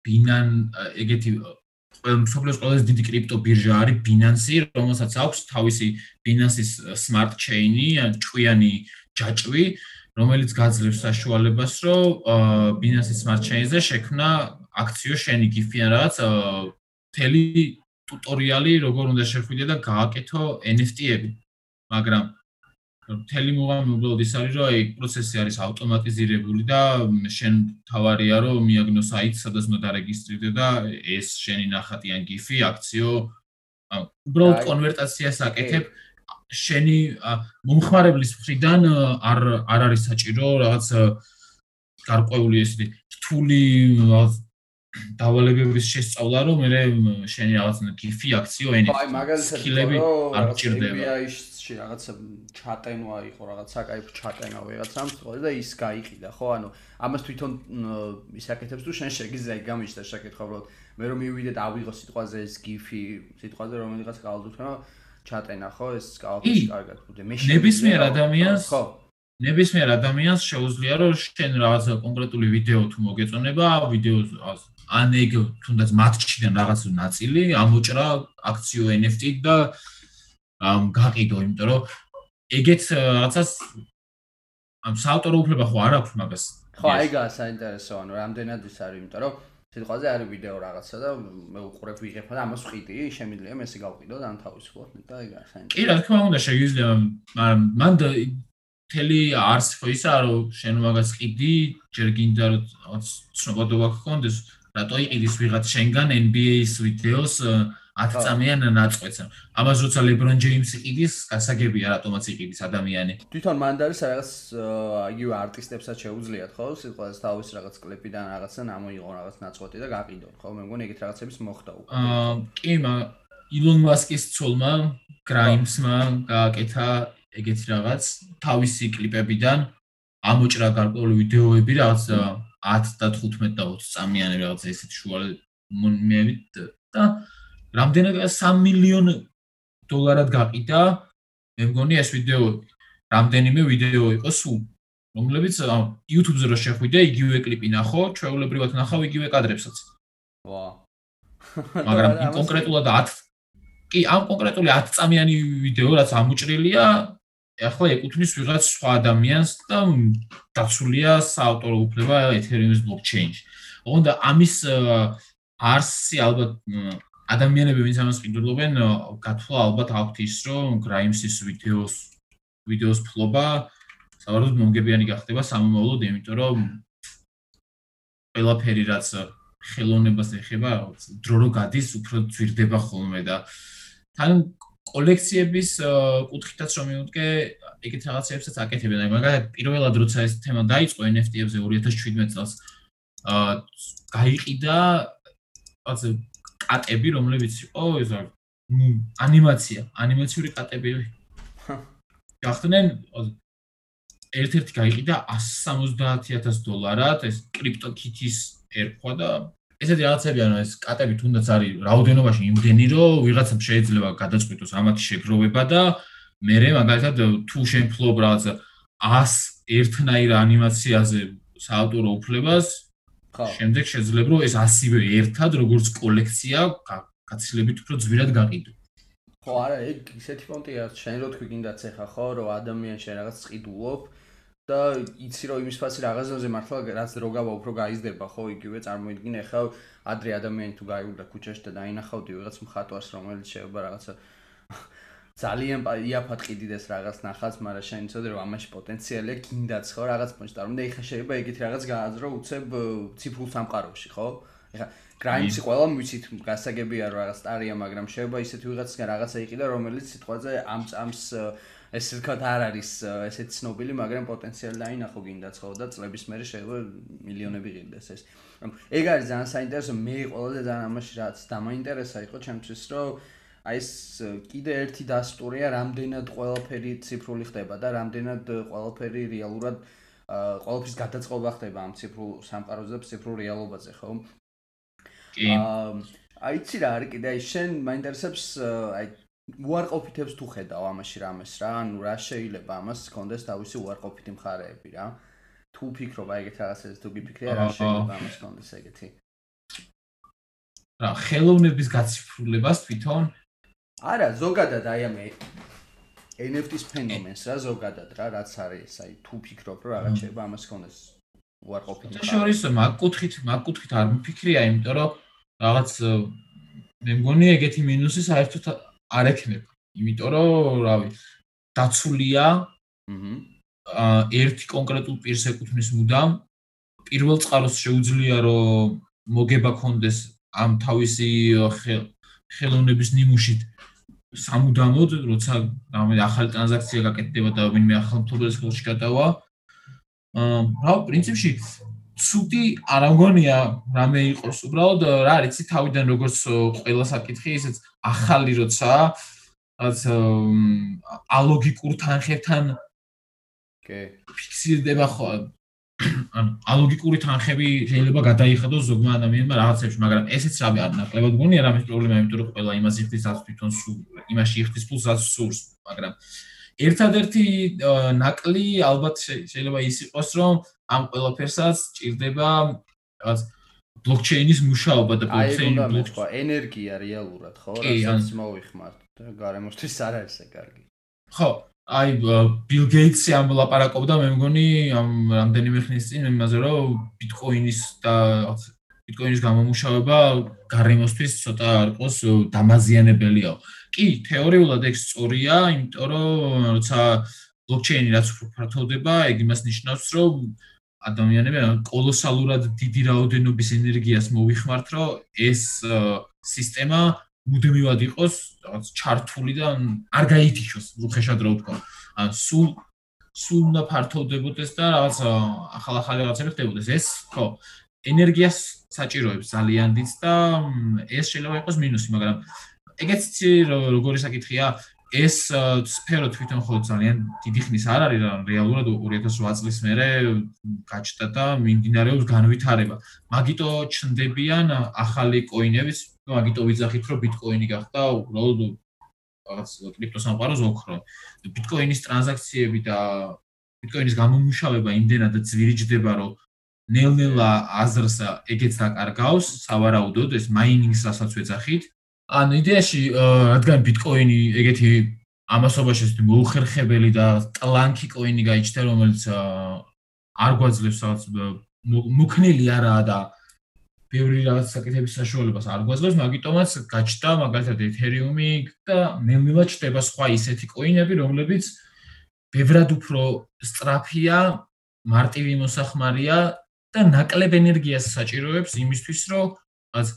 Speaker 2: ბინან ეგეთი მსოფლიოს ყველაზე დიდი კრიპტო ბირჟა არის Binance, რომელსაც აქვს თავისი Binance-ის smart chain-ი, ჭვიანი ჯაჭვი, რომელიც გაძლევს საშუალებას, რომ Binance-ის smart chain-ზე შექმნა აქციო შენი გიფიან რაღაც თელი ტუტორიალი, როგორ უნდა შეხვიდე და გააკეთო NFT-ები. მაგრამ მთელი მოღამი უბრალოდ ის არის რომ აი პროცესი არის ავტომატიზირებული და შენ თავარია რომ მიაგნო საიტს სადაც უნდა დარეგისტრირდე და ეს შენი ნახატი ან გიფი აქციო უბრალოდ კონვერტაციას აკეთებ. შენი მომხმარებლის მხრიდან არ არ არის საჭირო რაღაც გარკვეული ესეთი რთული დავალებების შესწავლა რომ მე შენი რაღაც გიფი აქციო ენი
Speaker 1: აი მაგალითად რომ არ ჭირდება ში რაღაცა ჩატენვა იყო რაღაც საკაიფ ჩატენა ვიღაცამ სხვა და ის გაიყიდა ხო? ანუ ამას თვითონ ის აკეთებს თუ შენ შეგიძლია გამიშთა შეკითხვა უბრალოდ მე რომ მივიდე და ავიღო სიტყვაზე ეს გიფი სიტყვაზე რომელიღაც გავალდოთ ჩატენა ხო? ეს კალკულში კარგად ბუდე.
Speaker 2: მე ნებისმიერ ადამიანს ხო? ნებისმიერ ადამიანს შეუძლია რომ შენ რაღაცა კონკრეტული ვიდეო თუ მოგეწონება ვიდეოს ან ეგ თუნდაც მატჩიდან რაღაც ნაწილი ამოჭრა აქციო NFT და გაყიდო, იმიტომ რომ ეგეც რაღაცას ამ საავტორო უფლება ხო არ აქვს მაგას.
Speaker 1: ხო, ეგაა საინტერესო, ანუ რამდენად ის არის, იმიტომ რომ სიტყვაზე არის ვიდეო რაღაცა და მე უყურებ ვიღებ და ამას ვყიდი, შემიძლია მე ესე გავყიდო და անთავისუფლად და ეგ არის საინტერესო.
Speaker 2: კი, რა თქმა უნდა, შეიძლება მან თელი არს ისაა რომ შენ მაგას ყიდი, ჯერ გინდა რომ ცნობადობა გქონდეს, რატო იყიდის ვიღაც შენგან NBA-ის ვიდეოს აა 10-წამიან ნაწყვეტს. ამას როცა ლებრონ ჯეიმსი იყიდის, გასაგებია რატომაც იყიდის ადამიანი.
Speaker 1: თვითონ მანდ არის რაღაც იგივე არტისტებსაც შეუძლიათ, ხო? სიტყვას თავის რაღაც კლიპიდან რაღაცა ამოიღონ რაღაც ნაწყვეტი და გაყიდონ, ხო? მე მგონი ეგეთ რაღაცებს მოხდა უკვე.
Speaker 2: აა, კი, მაგ ილონ მასკის ცოლმა, გრაიმსმა გააკეთა ეგეთი რაღაც თავისი კლიპებიდან ამოჭრა გარკვეული ვიდეოები რაღაც 10 და 15 და 20 წამიანი რაღაცა ესეთ შუალ მომიევით და რამდენად 3 მილიონ დოლარად გაყიდა. მე მგონი ეს ვიდეოები რამდენიმე ვიდეო იყო სულ. რომლებიც YouTube-ზე რო შეხვიდე იგივე კლიპი ნახო ჩვეულებრივად ნახავ იგივე კადრებსაც.
Speaker 1: ვა.
Speaker 2: მაგრამ იმ კონკრეტულად 10 კი ამ კონკრეტული 10 წამიანი ვიდეო რაც ამოჭრილია ახლა ეკუთვნის ვიღაც სხვა ადამიანს და დაცულია საავტორო უფლება Ethereum-ის blockchain-ში. ოღონდ ამის არსი ალბათ ადამიანები ვინც ამას ყიდულობენ, გათვლა ალბათ აქვთ ის, რომ Grimes-ის ვიდეოს ვიდეოს ფლობა საერთოდ მომგებიანი გახდება სამომავლოდ, იმიტომ რომ ყველაფერი რაც ხელოვნებას ეხება, დრო რო გადის, უფრო ძვირდება ხოლმე და თან კოლექციების კუთხითაც რომ მივუდგე, ეგეთ რაღაცებსაც აკეთებენ. მაგალითად, პირველად როცა ეს თემა დაიწყო NFT-ებზე 2017 წელს, აა გაიყიდა ასე კატები, რომლებიც იყო ეს ანიმაცია, ანიმაციური კატები. გახდნენ ერთ-ერთი გაიყიდა 170000 დოლარად, ეს კრიპტოკიტის ერქვა და ესეთი რაღაცები ანუ ეს კატები თუნდაც არის რაოდენობაში იმდენი რომ ვიღაცამ შეიძლება გადაწყვიტოს ამათი შეგროვება და მე მაგალითად თუ შენ ფლობ რაღაც 100 ერთნაირ ანიმაციაზე საავტორო უფლებას ხო. შემდეგ შეიძლება რომ ეს 100-ვე ერთად როგორც კოლექცია გაცილებით უფრო ძვირად გაყიდო.
Speaker 1: ხო არა ეგ ისეთი პონტია შენ რო თქვი გინდაც ეხა ხო რომ ადამიანს შენ რაღაც წიდულობ და იცი რომ იმის ფასი რაღაცაზე მართლა რაც დრო გავა უფრო გაიზრდება ხო იგივე წარმოიდგინე ხა ადრე ადამიანი თუ გაიულა ქუჩაში და დაინახავდი ვიღაც მხატვარს რომელიც შეიძლება რაღაცა ძალიან იაფად ყიდიდეს რაღაც ნახած მაგრამ შენ იცოდე რომ ამაში პოტენციალია კიდაც ხო რაღაც პონჩი და და ეხა შეიძლება ეგეთი რაღაც გააზრო უცებ ციფრულ სამყაროში ხო? ეხა გრაიმსი ყველა მიცით გასაგებია რომ რაღაც სტარია მაგრამ შეიძლება ისეთი ვიღაცისგან რაღაცა იყიდა რომელიც სიტყვაზე ამ წამს ესე ვთქვათ არ არის ესეთ ცნობილი, მაგრამ პოტენციალი დაინახო გინდაც ხო? და წლების მერე შეიძლება მილიონები ღირდეს ეს. ეგ არის ძალიან საინტერესო, მე ყველაზე ძალიან ამაში რაც დამაინტერესა იყო ჩემთვის, რომ აი ეს კიდე ერთი დასტურია, რამდენად ყველაფერი ციფრული ხდება და რამდენად ყველაფერი რეალურად ყველაფრის გადაწყობა ხდება ამ ციფრულ სამყაროზე და ციფრულ რეალობაზე, ხო? კი. აა აი ცი რა არის კიდე აი შენ მაინტერესებს აი უარყოფითებს თუ ხედავ ამაში რამეს რა, ანუ რა შეიძლება ამას კონდეს თავისი უარყოფითი მხარეები რა. თუ ფიქრობ აი ეგეთ რაღაცებს თუ გიფიქრე რა შეიძლება ამას კონდეს ეგეთი.
Speaker 2: რა, ხელოვნების გაციფრულებას თვითონ
Speaker 1: არა, ზოგადად აი ამ NFT-ის ფენომენს რა ზოგადად რა, რაც არის, აი თუ ფიქრობ რა რაღაც შეიძლება ამას კონდეს უარყოფითი
Speaker 2: მხარე. შორის მაგკუთხით, მაგკუთხით არ მიფიქრია, იმიტომ რომ რაღაც მე მგონი ეგეთი მინუსი საერთოდ არ ექნება. იმიტომ რომ, რავი, დაცულია აჰა აა ერთი კონკრეტულ პირს ეკუთვნის მუდამ პირველ წყაროს შეუძლია რომ მოგება კონდეს ამ თავისი ხელოვნების ნიმუშით სამუდამოდ როცა რამე ახალი ტრანზაქცია გაკეთდება და ვინმე ახალ მფლობელის ხელში გადავა. აა რა პრინციპში ცუდი არ ამგონია რამე იყოს უბრალოდ რა არის ცი თავიდან როგორც ყველა საკითხი ისეც ახალი როცა რაც ალოგიკურ თანხებთან
Speaker 1: კი.
Speaker 2: ფიქსირდება ხო ან ალოგიკური თანხები შეიძლება გადაიხადოს ზოგმა ადამიანმა რაღაცებში მაგრამ ესეც რავი არ ნაკლებად გონია რამის პრობლემა იმიტომ რომ ყველა იმას იხდის რაც თვითონ სულ იმაში იხდის ფულს რაც სურს მაგრამ ერთადერთი ნაკლი ალბათ შეიძლება ის იყოს რომ ამ ყველაფერსაც ჭირდება რაღაც ბლოკჩეინის მუშაობა და
Speaker 1: ბლოკჩეინი ბლოკვა ენერგია რეალურად ხო? რასაც მოიხმართ და გარემოსთვის არ არის ეს კარგი.
Speaker 2: ხო აი ბილ გეიტსი ამოლაპარაკობდა მე მგონი ამ რამდენიმე ხნის წინ იმაზე რომ ბიტკოინის და ბიტკოინის გამომუშავება გარემოსთვის ცოტა არ იყოს დამაზიანებელიო. კი, თეორიულად ეს სწორია, იმიტომ რომ როცა ბლოკჩეინი რაც უფრო ფართოვდება, ეგ იმას ნიშნავს, რომ ადამიანები კოლოსალურად დიდი რაოდენობის ენერგიას მოვიხმართ, რომ ეს სისტემა მუდმივად იყოს რაღაც ჩართული და არ გაითიშოს, უხეშად რო ვთქვა. ან სულ სულ უნდა ფართოვდებოდეს და რაღაც ახალ-ახალი რაღაცები ხდებოდეს. ეს ხო, ენერგიას საჭიროებს ძალიან დიდ და ეს შეიძლება იყოს მინუსი, მაგრამ ეგეც როგორი საკითხია, ეს სფერო თვითონ ხო ძალიან დიდი ხნის არ არის რა რეალურად 2008 წლის მერე გაჩნდა და მიმდინარეობს განვითარება. მაგიტო ჩნდებიან ახალი კოინების, მაგიტო ვიძახით რომ ბიტკოინი გახდა უბრალოდ რაღაც კრიპტოსამყაროს ოქრო. ბიტკოინის ტრანზაქციები და ბიტკოინის გამომუშავება იმდენად ძვირიჯდება რომ ნელ-ნელა აზრს ეგეც დაკარგავს, სავარაუდოდ ეს მაინინგს რასაც ვეძახით, ან იდეაში რადგან ბიტკოინი ეგეთი ამასობაში ისეთი მოუხერხებელი და ტლანკი კოინი გაიჩნდა რომელიც არ გვაძლევს რაღაც მუქნილი არაა და ბევრი რაღაც საკითხების საშუალებას არ გვაძლევს მაგიტომაც გაჩნდა მაგალითად ეთერიუმი და ნელ-ნელა ჩდება სხვა ისეთი კოინები რომლებიც ბევრად უფრო სტრაფია მარტივი მოსახმარია და ნაკლებ ენერგიას საჭიროებს იმისთვის რომ რაღაც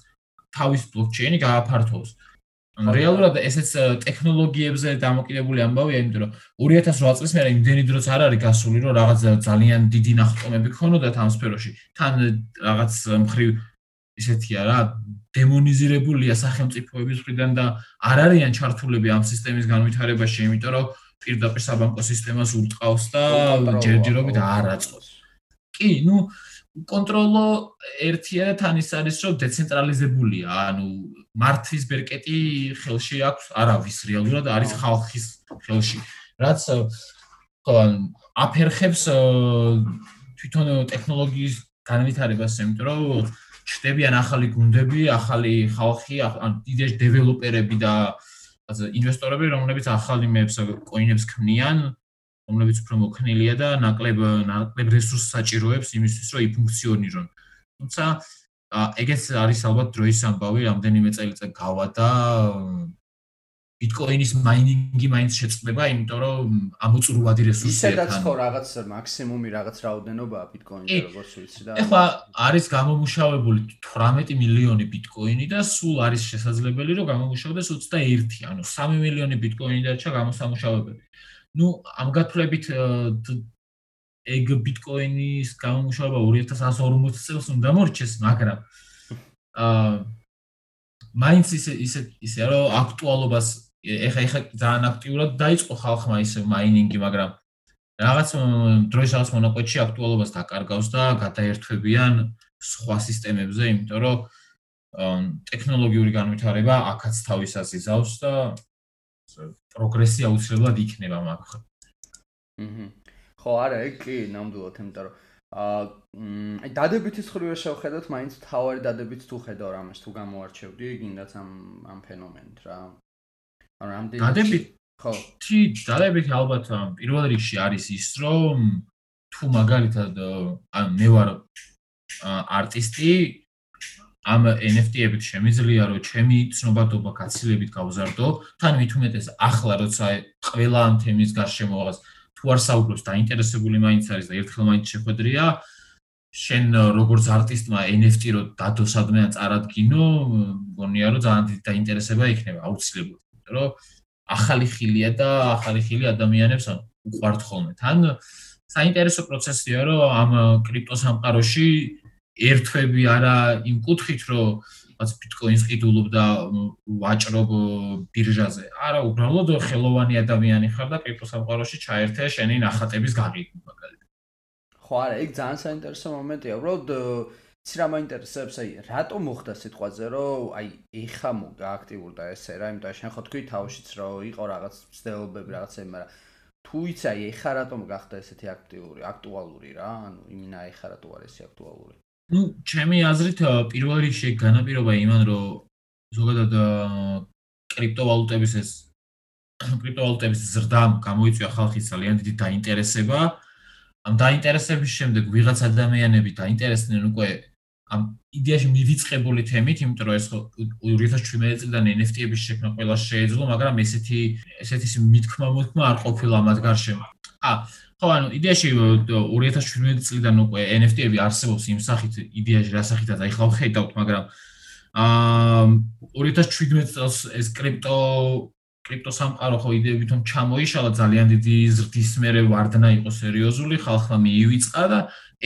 Speaker 2: თავის ბლოკჩეინი გააფართოვოს. რეალურად ესეც ტექნოლოგიებზე დამოკიდებული ამბავია, იმიტომ რომ 2008 წლის მერე იმდენი დროც არ არის გასული, რომ რაღაც ძალიან დიდი ნახტომები ქონოდა თან სფეროში. თან რაღაც მხრივ ისეთია რა, დემონიზირებულია სახელმწიფოების მხრიდან და არ არიან ჩართულები ამ სისტემის განვითარებაში, იმიტომ რომ პირდაპირ საბანკო სისტემას ურტყავს და ჯერჯერობით არ აწყობს. კი, ну კონტროლო ერთია და თან ის არის რომ დეცენტრალიზებულია ანუ მართვის ბერკეტი ხელში აქვს არავის რეალურად არის ხალხის ხელში. რაც აფერხებს თვითონ ტექნოლოგიის განვითარებას იმიტომ რომ ჩდებიან ახალი გუნდები ახალი ხალხი ან დიდი დეველოპერები და ინვესტორები რომლებიც ახალი მეებს კოინებს ქმნიან რომლებიც უფრო მოქნილია და ნაკლებ ნაკლებ რესურსს საჭიროებს იმისთვის, რომ იფუნქციონირონ. თუმცა ეგეც არის ალბათ დროის ამბავი, რამდენიმე წელიწად გავა და ბიტკოინის მაინინგი მაინც შეწყდება, იმიტომ რომ ამოწურვადი რესურსია
Speaker 1: თან. ისედაც ხო რაღაც მაქსიმუმი რაღაც რაოდენობაა ბიტკოინზე, როგორც ვიცი და
Speaker 2: ეხლა არის გამომუშავებული 18 მილიონი ბიტკოინი და სულ არის შესაძლებელი რომ გამომუშავდეს 21, ანუ 3 მილიონი ბიტკოინი დარჩა გამოსამუშავებელი. ну ამ გათვლებით ეგ ბიტკოინის გამომუშავება 2140 წელს უნდა მორჩეს, მაგრამ აა მაინც ისე ისე ისე რომ აქტუალობას ეხა ეხა ძალიან აქტიურად დაიწყო ხალხმა ისე მაინინგი, მაგრამ რაღაც დროის რაღაც მონაკვეთში აქტუალობას დაკარგავს და გადაერთვებიან სხვა სისტემებზე, იმიტომ რომ ტექნოლოგიური განვითარება აქაც თავისას იზავს და პროგრესი აუცილებლად იქნება მაგ.
Speaker 1: აჰა. ხო, არა, ეგ კი ნამდვილად, იმიტომ რომ აი დადებითი ხრივე შევხედოთ, მაინც თავარი დადებით თუ ხედავ რამას თუ გამოარჩევდი, გინდათ ამ ამ ფენომენთ რა.
Speaker 2: ანუ რამდენი დადებით ხო. თი დადებით ალბათ პირველ რიგში არის ის, რომ თუ მაგალითად ან მე ვარ არტისტი ამ NFT-ებით შემიძლია რომ ჩემი ცნობადობა გაცილებით გავზარდო, თან მით უმეტეს ახლა როცა ყველა ამ თემის გარშემო რაღაც თუ არ საუბრობს დაინტერესებული მაინც არის და ერთხელ მაინც შეხვედრია შენ როგორც არტისტმა NFT რო დადოსადმე ან წარადგინო, მგონია რომ ძალიან დიდი დაინტერესება იქნება აუცილებლად, რომ ახალი ხილია და ახალი ხილი ადამიანებს უყვართ ხოლმე. თან საინტერესო პროცესია რომ ამ კრიპტოსამყაროში ერთვები არა იმ კუთხით, რომ რაც ბიტკოინს ყიდულობ და ვაჭრობ ბირჟაზე. არა, უბრალოდ ხელოვანი ადამიანი ხარ და კრიპტოსამყაროში ჩაერთე შენი ნახატების გაღიდი მაგალითად.
Speaker 1: ხო, არა, ეგ ძალიან საინტერესო მომენტია. უბრალოდ იცი რა მაინტერესებს, აი, რატო მოხდა სიტყვაზე, რომ აი, ეხა მოგა აქტიურდა ესე რა, იმიტომ შენ ხო თქვი თავშიც რომ იყო რაღაც ცდილობები რაღაცები, მაგრამ თუ იცი ეხა რატომ გახდა ესეთი აქტიური, აქტუალური რა, ანუ იმინა ეხა რატო არის ეს აქტუალური?
Speaker 2: ну, ჩემი აზრით პირველ რიგში განაპირობა იმან, რომ ზოგადად კრიპტოვალუტების ეს კრიპტოვალუტების ზრდამ გამოიწვია ხალხის ძალიან დიდი დაინტერესება. ამ დაინტერესების შემდეგ ვიღაც ადამიანები დაინტერესდნენ უკვე ამ იდეაში მივიწყებული თემით, იმიტომ რომ ეს 2017 წლიდან NFT-ების შექმნა ყველა შეეძლო, მაგრამ ესეთი ესეთი მithkma მოთქმა არ ყოფილა მათ გარშემო. ა ხო ანუ იდეაში 2017 წლიდან უკვე NFT-ები არსებობს იმ სახით იდეაში რასახითაც აი ხალხი ხედავთ მაგრამ აა 2017 წელს ეს კრიპტო კრიპტოსამყარო ხო იდეები თვითონ ჩამოიშალა ძალიან დიდი ზრდის მერე ვარდნა იყო სერიოზული ხალხმა მიივიწყა და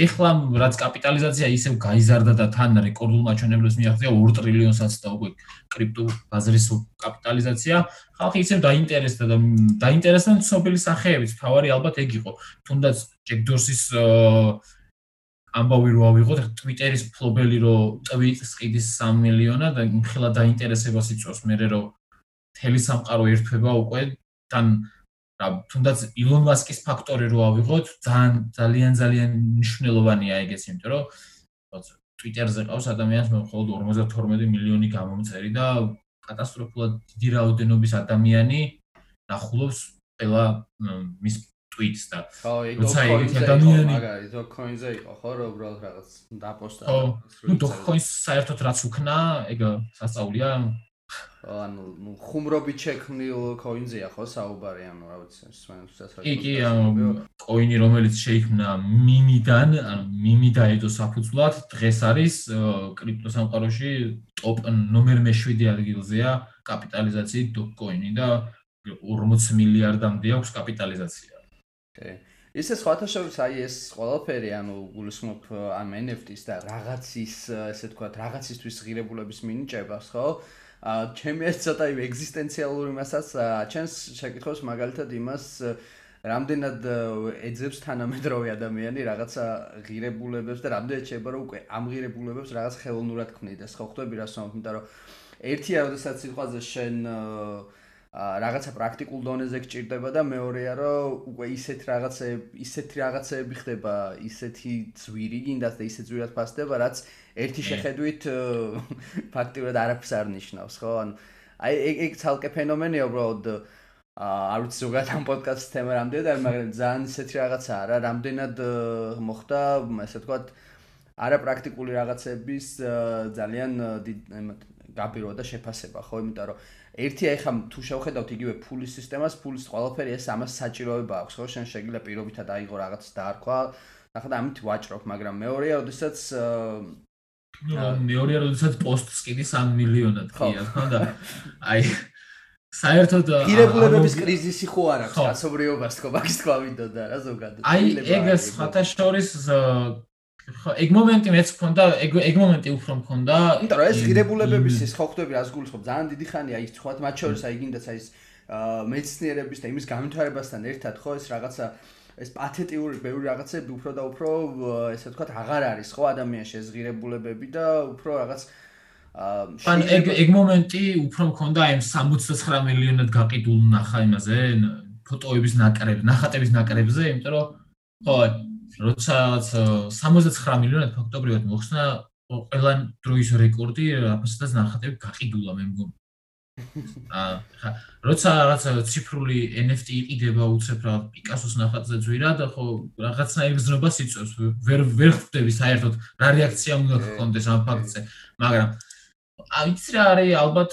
Speaker 2: ეხლა რაც კაპიტალიზაცია ისევ გაიზარდა და თან რეკორდულ მაჩვენებლებს მიაღწია 2 ტრილიონსაც და უკვე კრიპტო ბაზრის კაპიტალიზაცია ხალხი ისევ დაინტერესდა და დაინტერესდა ცნობილი სახეებით თავარი ალბათ ეგ იყო. თუნდაც ჯეკ დორსის ამბავი რო ავიღოთ ტვიტერის ფლობელი რო ტვიტს ყიდის 3 მილიონა და მხილად დაინტერესებას იწვევს მე რომ თელი სამყარო ერთვება უკვე თან რა თუნდაც ილონ მასკის ფაქტორი რო ავიღოთ ძალიან ძალიან ძალიან მნიშვნელოვანია ეგეც იმიტომ რომ ტვიტერზე ყავს ადამიანს მხოლოდ 52 მილიონი გამომწერი და კატასტროფულად დიდი რაოდენობის ადამიანი ნახულობს ყველა მის ტვიტს და
Speaker 1: ხო როცა იგი ადამიანი მაგარი დოკოინზე იყო ხო რომ უბრალოდ რაღაც დაპოსტა
Speaker 2: ხო დოკოინს საერთოდ რაც უქნა ეგ სასწაულია
Speaker 1: ანუ ნუ ხუმრობით შექმნილ კოინზეა ხო საუბარი ანუ რა ვიცი სვენსაც
Speaker 2: რა კი კი ანუ კოინი რომელიც შეიქმნა მიმიდან ანუ მიმი დაედო საფუძვლად დღეს არის კრიპტოსამყაროში ტოპ ნომერ მე-7 ადგილზეა კაპიტალიზაციით დოკოინი და 40 მილიარდამდე აქვს კაპიტალიზაცია.
Speaker 1: კი ისე სხვათა შორის აი ეს ყველაფერი ანუ გულისხმობ ამ NFT-ს და რაღაცის ესე თქვა რაღაცისთვის ღირებულების მინიჭებას ხო ჩემი ეს ცოტა იმ ეგზისტენციალური მასას ჩენს შეკითხოს მაგალითად იმას რამდენად ეძებს თანამედროვე ადამიანი რაღაცა ღირებულებებს და რამდენად შეიძლება რომ უკვე ამ ღირებულებებს რაღაც ხელოვნურად ქმნიდეს ხო ხვდები რას ვამბობ იმიტომ რომ ერთია როდესაც სიტყვაზე შენ რაღაცა პრაქტიკულ დონეზე გჭირდება და მეორეა რომ უკვე ისეთ რაღაცეები ისეთი რაღაცეები ხდება ისეთი ძვირი გინდათ და ისეთ ძვირად ფასდება რაც ერთი შეხედვით ფაქტიურად არაფერს არ ნიშნავს ხო? ან აი ეგ ეგ ცალკე ფენომენია უბრალოდ არ ვიცი ზოგადად ამ პოდკასტის თემა რამდენად არის მაგრამ ძალიან ისეთი რაღაცაა რა რამდენად მოხდა ესე ვთქვათ არაპრაქტიკული რაღაცების ძალიან გაბირო და შეფასება ხო? იმიტომ რომ ერთია ეხა თუ შევხედავთ იგივე ფულის სისტემას, ფულის ყველაფერი ეს ამას საჭიროება აქვს, ხო? შენ შეგიძლია პირობითად აიღო რაღაც დაარქვა, ნახე და ამით ვაჭრობ, მაგრამ მეორეა, როდესაც
Speaker 2: მეორეა, როდესაც პოსტს კიდე 3 მილიონად ხია, ხო და აი საერთოდ
Speaker 1: პირებულების კრიზისი ხო არ აქვს კაცობრიობას თქო, მაგის თქვა მინდოდა რა ზოგადად.
Speaker 2: აი ეგ სხვათა შორის ხო, ეგ მომენტი მეც მქონდა, ეგ ეგ მომენტი უფრო მქონდა.
Speaker 1: იმიტომ რომ ეს ღირებულებების ის ხო ხვდები რას გულისხმობ, ძალიან დიდი ხანია ის თქვათ მათ შორის აი გინდაც აი ეს მეცნიერების და იმის გამთავრებასთან ერთად ხო ეს რაღაცა ეს პათეტიური ბევრი რაღაცები უფრო და უფრო ესე ვთქვათ აღარ არის ხო ადამიანში ეს ღირებულებები და უფრო რაღაც
Speaker 2: ან ეგ ეგ მომენტი უფრო მქონდა აი 69 მილიონად გაყიდულ ნახა იმაზე ფოტოების ნაკრებ, ნახატების ნაკრებზე, იმიტომ რომ ხო როდესაც 69 მილიონად ფაქტობრივად მოხსნა ყველა დროის რეკორდი აფასადაც ნახატები გაყიდულა მე მგონი. აა როცა რაღაც ციფრული NFT იყიდება უცებ რა პიკასოს ნახატზე ძვირა და ხო რაღაცნაირ გზნობას იწევს ვერ ვერ ხვდები საერთოდ რა რეაქცია უნდა გქონდეს ამ ფაქტზე. მაგრამ აი ის რა არის ალბათ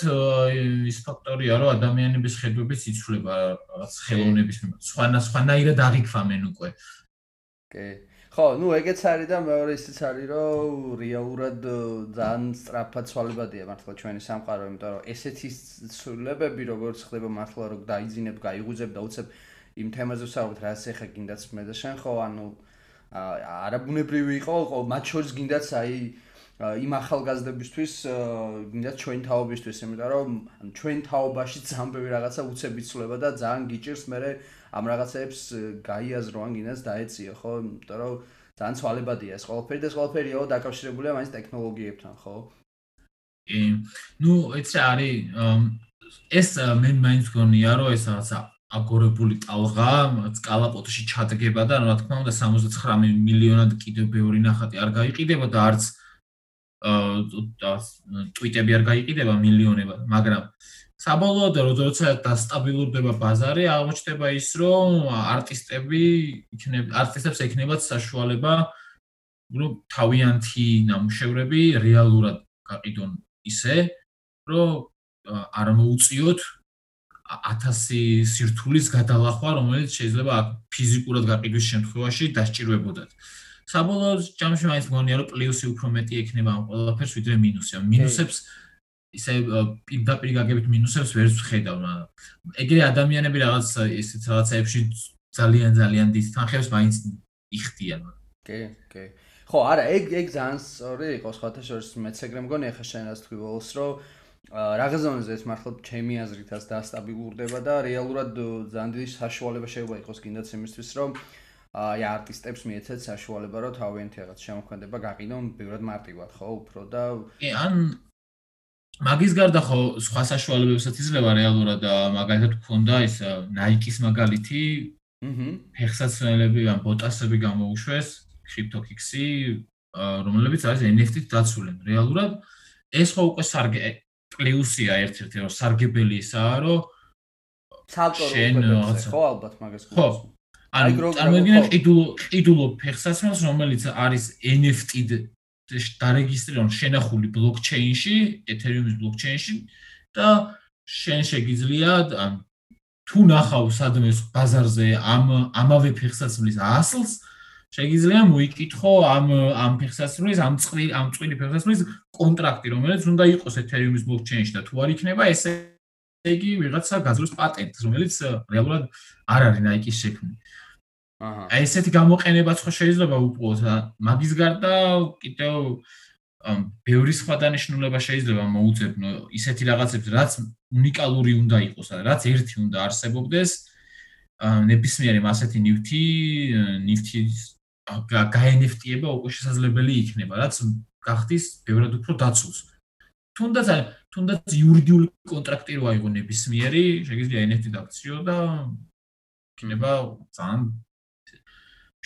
Speaker 2: ის ფაქტორია რომ ადამიანების ხედვების იცვლება რაღაც ხელოვნების მიმართ. სხვანა სხვანაირად აღიქვამენ უკვე
Speaker 1: კი. ხო, ნუ ეგეც არის და მეორე ისიც არის, რომ რეალურად ძალიან სწრაფად ცვალებადია მართლა ჩვენი სამყარო, იმიტომ რომ ესეთი ცვლილებები როგორც ხდება მართლა რომ დაიძინებ, გაიგუზებ და უცებ იმ თემაზე ვსაუბრობთ, რაც ეხა გინდაც მე და შენ ხო, ანუ არაბუნებრივი იყო, ხო, მათ შორის გინდაც აი იმ ახალგაზრდებისთვის, გინდაც ჩვენ თაობისთვის, იმიტომ რომ ჩვენ თაობაში ძალიან ბევრი რაღაცა უცებ იცვლება და ძალიან გიჭირს მე ამ რაღაცებს გაიაზრო ან გინას დაეციო ხო? იმიტომ რომ ძალიან ცვალებადია ეს ყველაფერი და ეს ყველაფერიო დაკავშირებულია მაინც ტექნოლოგიებთან ხო?
Speaker 2: კი. ნუ ეს არის ეს მე მაინც გონია რომ ეს რაღაცა აგორებული ტალღა სკალაპოტში ჩადგება და რა თქმა უნდა 69 მილიონად კიდევ ბევრი ნახატი არ გაიყიდება და არც ტვიტები არ გაიყიდება მილიონებად მაგრამ საბოლოოდ როცა დასტაბილურდება ბაზარი, აღმოჩნდება ის, რომ არტისტები იქნებ არტისტებს ექნებათ საშუალება ну თავიანთი ნამუშევრები რეალურად გაყიდონ ისე, რომ არ მოუწიოთ 1000 სირთულის გადალახვა, რომელიც შეიძლება ფიზიკურად გაყიდვის შემთხვევაში დასჭირვებოდათ. საბოლოო ჯამში მაინც მგონია რომ პლუსი უფრო მეტი ექნება ამ ყველაფერს ვიდრე მინუსი. ამ მინუსებს ისე პირდაპირ გაგებით მინუსებს ვერ ვხედავ, ეგრე ადამიანები რაღაც ისეთ რაღაცებში ძალიან ძალიან დიდ თანხებს მაინც იხდიან.
Speaker 1: კი, კი. ხო, არა, ეგ ეგ ძალიან სწორი იყო, სხვათა შორის მეც ეგრე მგონი ახლა შენ რას თქვი ბოლოს, რომ რაღაც ზონაზე ეს მართლა ჩემი აზრითაც დასტაბილურდება და რეალურად ძალიან დიდი საშუალება შეიძლება იყოს კიდაც იმისთვის, რომ აი არტისტებს მიეცეთ საშუალება, რომ თავიანთი რაღაც შემოქმედება გაყიდონ ბევრად მარტივად, ხო, უფრო და
Speaker 2: კი, ან მაგის გარდა ხო სხვა საშუალებებსაც იძლევა რეალურად მაგალითად გქონდა ის Nike-ის მაგალითი, აჰა, ფეხსაცმელები ან ბოტასები გამოუშვეს, CryptoKicks-ი, რომლებიც არის NFT-ით დაცულენ. რეალურად ეს ხო უკვე სარგე პლუსია ერთ-ერთი რომ სარგებელი ისაა რომ
Speaker 1: ცალკეულ ხო ალბათ მაგას
Speaker 2: ხო ანუ წარმოგიდგენთ ყიდულ ყიდულო ფეხსაცმელს რომელიც არის NFT-д დარეგისტრირებული შენახული ბლოკჩეინში ეთერიუმის ბლოკჩეინში და შენ შეგიძლია თუ ნახავ სადმე ბაზარზე ამ ამავე ფეხსაცმლის ასლს შეგიძლია მოიკითხო ამ ამ ფეხსაცმლის, ამ წვი ამ წვილი ფეხსაცმლის კონტრაქტი, რომელიც უნდა იყოს Ethereum-ის blockchain-ში და თუ არ იქნება, ესე იგი ვიღაცა გაძლევს პატენტს, რომელიც რეალურად არ არის Nike-ის შექმნილი. აჰა. აი ესეთი გამოყენებაც ხო შეიძლება უყოს, მაგის გარდა კიდევ ბევრი სხვა დანიშნულება შეიძლება მოუძებნო ისეთი რაღაცებს, რაც უნიკალური უნდა იყოს, რაც ერთი უნდა არსებობდეს. ნებისმიერი მასეთი ნივთი, ნივთის გაენეფტიება უკვე შესაძლებელი იქნება, რაც გახდის ბევრად უფრო დაცულს. თუნდაც თუნდაც იურიდიული კონტრაქტი რო აიღო ნებისმიერი, შეგიძლია NFT დაქციო და იქნება ძალიან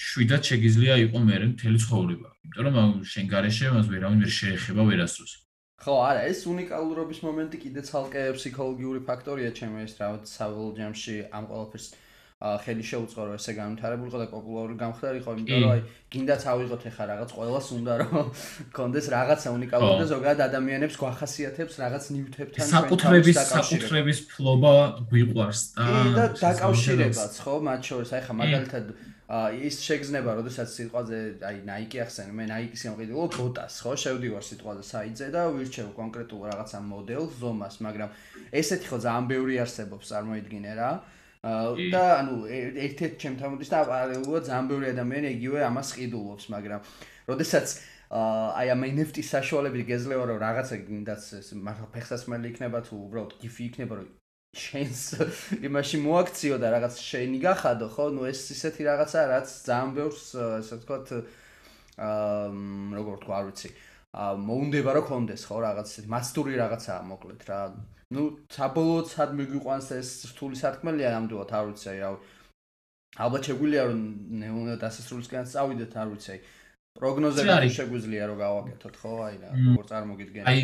Speaker 2: შვიდად შეგიძლია იყოს მე მთელი ცხოვრება. იმიტომ რომ შენ garaშე მას ვერავინ ვერ შეეხება ვერასდროს.
Speaker 1: ხო, არა, ეს უნიკალურობის მომენტი კიდე ცალკე ფსიქოლოგიური ფაქტორია ჩემს ეს რა საბოლოო ჯამში ამ ყველაფერს ხელი შეუწყო რომ ესე განვითარებულიყო და პოპულარული გამხდარიყო, იმიტომ რომ აი გინდაც ავიღოთ ახლა რაღაც ყოველას უნდა რომ კონდეს რაღაცა უნიკალური და ზოგადად ადამიანებს გვახასიათებს რაღაც ნივთებთან
Speaker 2: საკუთრების საკუთრების ფლობა გვიყვარს
Speaker 1: და დაკავშირებაც ხო მათ შორის აი ხა მაგალითად ის შეგზნება, როდესაც სიტყვაზე აი Nike ახსენე, მე Nike-ს ამყიდულო ბოტას, ხო, შევდივარ სიტყვაზე საიტზე და ვირჩევ კონკრეტულ რაღაცა მოდელს, ზომას, მაგრამ ესეთი ხო ძალიან ბევრი არსებობს, წარმოიდგინე რა. და ანუ ერთ-ერთ ჩემთან მოდის და პარალელურად ძალიან ბევრი ადამიანი იგივე ამას ყიდულობს, მაგრამ როდესაც აი ამ NFT საშუალებით გეძლევა რომ რაღაცა გინდაც ეს მართლა ფეხსაცმელი იქნება თუ უბრალოდ გიფი იქნება რომ შენს იმაში მოაქციო და რაღაც შენი გახადო ხო? ნუ ეს ისეთი რაღაცა რაც ძალიან ბევრს ასე ვთქვათ აა როგორ თქვა არ ვიცი. აა მოუნდება რომ კონდეს ხო? რაღაც ისეთი მასტური რაღაცაა მოკლედ რა. ну საბოლოოდ სად მიგვიყვანს ეს რთული სათქმელია ნამდვილად არ ვიცი აი რა ალბათ შეგვიძლია რომ ნეუნა დასასრულისკენ წავიდეთ არ ვიცი. პროგნოზები შეგვიძლია რომ გავაკეთოთ ხო? აი რა როგორ წარმოგიდგენთ
Speaker 2: აი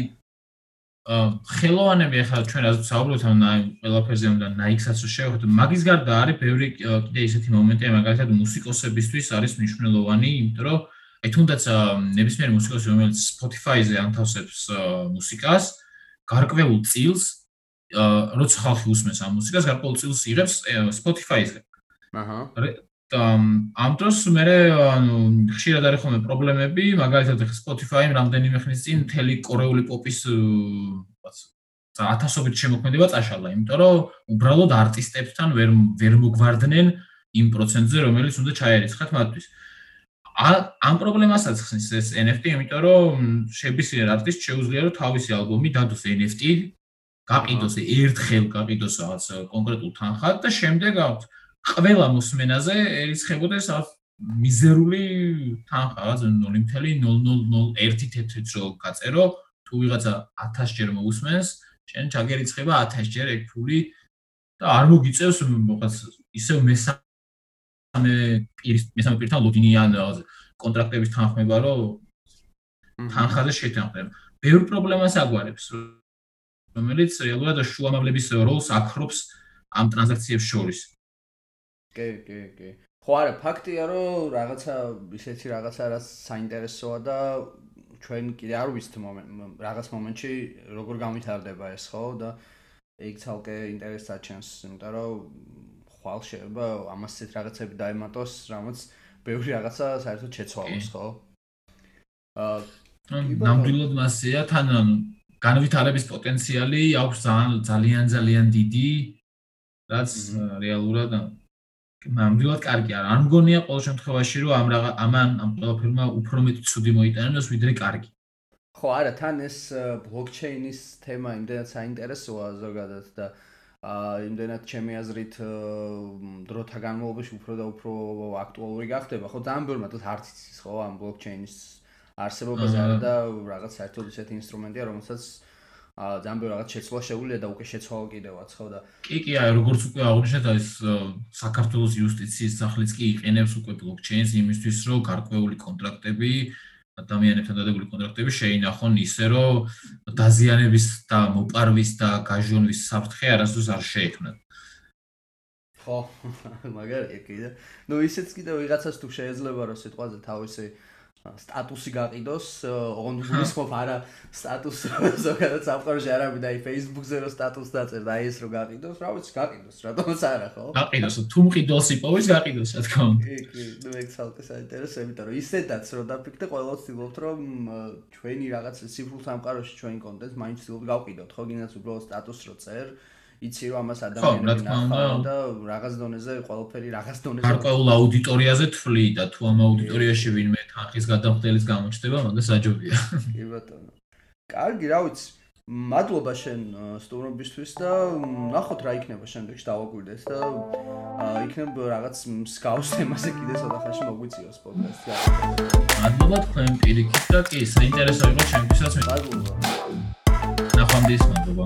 Speaker 2: ხელოვანები ახლა ჩვენ ასე საუბრობთ ამ ყველაფერზე უნდა Nike-საც შევხვდეთ მაგის გარდა არის ბევრი კიდე ისეთი მომენტია მაგალითად მუსიკოსებისთვის არის მნიშვნელოვანი იმიტომ რომ აი თუნდაც ნებისმიერი მუსიკოსი რომელიც Spotify-ზე ანთავსებს მუსიკას გარკვეულ წილს როცა ხალხი usmens ამ მუსიკას გარკვეულ წილს იღებს Spotify-ზე. აჰა. ამ დროს მე ანუ ხშირად არის ხოლმე პრობლემები, მაგალითად Spotify-ი რამდენიმე ხნის წინ მთელი კორეული პოპის და ათასობით შემოქმედება წაშალა, იმიტომ რომ უბრალოდ არტისტებთან ვერ ვერ მოგვარდნენ იმ პროცენტზე, რომელიც უნდა ჩაერიცხათ მათთვის. ამ პრობლემასაც ხსნის ეს NFT, იმიტომ რომ შებისიერ არტისტს შეუძლია რომ თავისი ალბომი დადოს NFT, გაყიდოს ერთხელ გაყიდოს რაღაც კონკრეტულ თანხად და შემდეგ აქვს ყველა მოსმენაზე ერიცხებოდეს რაღაც მიზერული თანხა, რაღაც 0.0001 თეთრიც რო გაწერო, თუ ვიღაცა 1000 ჯერ მოусმენს, შენ ჩაგერიცხება 1000 ჯერ ეგ ფული და არ მოგიწევს მოყაც ისევ მესა მესამე პირის მესამე პირთან ლოგინიან კონტრაქტების თანხმება რომ თანხაზე შეთანხმება. ბევრ პრობლემას აგვარებს რომელიც რეალურად შუამავლების როლს აქრობს ამ ტრანზაქციებს შორის.
Speaker 1: კი, კი, კი. ხო არა, ფაქტია რომ რაღაცა ისეთი რაღაცა რაც საინტერესოა და ჩვენ კიდე არ ვიცით რაღაც მომენტში როგორ გამithარდება ეს ხო და ეგ ცალკე ინტერესს აჩენს, იმიტომ რომ ხვალ შეიძლება ამასეთ რაღაცები დაემატოს, რამაც ბევრი რაღაცა საერთოდ შეცვალოს, ხო?
Speaker 2: აა ნამდვილად მასეა თან განვითარების პოტენციალი აქვს ძალიან ძალიან დიდი რაც რეალურად ნამდვილად კარგი არა. არ მგონია ყოველ შემთხვევაში რომ ამ რაღა ამან ამ ყველაფერმა უფრო მეტი ცუდი მოიტანოს ვიდრე კარგი.
Speaker 1: ხო, არა, თან ეს ბლოკჩეინის თემა იმდენად საინტერესოა ზოგადად და აა იმდენად ჩემი აზრით დროთა განმავლობაში უფრო და უფრო აქტუალური გახდება. ხო, ძალიან ბევრი მათ არც იცის ხო ამ ბლოკჩეინის არსებობაზე და რაღაც საერთოდ ისეთი ინსტრუმენტია, რომელსაც აა ძალიან ბევრი რაღაც შეცვლა შეუძლია და უკვე შეცვალ კიდევაც ხო და
Speaker 2: კი კი აი როგორც უკვე აღნიშნეთ ეს საქართველოს იუსტიციის სახლიც კი იყენებს უკვე ბლოკჩეინს იმისთვის რომ გარკვეული კონტრაქტები ადამიანებთან დადებული კონტრაქტები შეინახონ ისე რომ დაზიანების და მოპარვის და გაჟონვის საფრთხე არასდროს არ შეექმნათ.
Speaker 1: ხო მაგარია კიდე ნუ ისეც კიდე ვიღაცას თუ შეიძლება რომ სიტყვაზე თავისი სტატუსი გაყიდოს, ოღონდ გულისხმობ არა სტატუს ზოგადად საფრთხეში არ ამი და აი Facebook-ზე რო სტატუს დაწერ და აი ეს რო გაყიდოს, რა ვიცი, გაყიდოს, რატომაც არა ხო?
Speaker 2: გაყიდოს, თუ მყიდოს იპოვის გაყიდოს, რა თქმა უნდა.
Speaker 1: კი, კი, ნუ ეგ ცალკე საინტერესო, იმიტომ რომ ისედაც რო დაფიქრდე, ყველა ვცდილობთ რომ ჩვენი რაღაც ციფრულ სამყაროში ჩვენი კონტენტს მაინც ვცდილობთ გავყიდოთ, ხო, გინდაც უბრალოდ სტატუსს რო წერ. იცი რომ ამას ადამიანები ნახავენ და რაღაც დონეზე ყველაფერი რაღაც დონეზე
Speaker 2: გარკვეულ აუდიტორიაზე თვლი და თუ ამ აუდიტორიაში ვინმე თანხის გადამხდელის გამოჩნდება, მაგას საჯობია.
Speaker 1: კი ბატონო. კარგი, რა ვიცი. მადლობა შენ სტუმრობისთვის და ნახოთ რა იქნება შემდეგში დავაკვირდეს და იქნებ რაღაც მსგავს თემაზე კიდე ცოტა ხანში მოგვიწიოს პოდკასტი.
Speaker 2: მადლობა თქვენ პირიქით და კი საინტერესო იყო ჩემთვისაც.
Speaker 1: მადლობა.
Speaker 2: ნახვამდის მადლობა.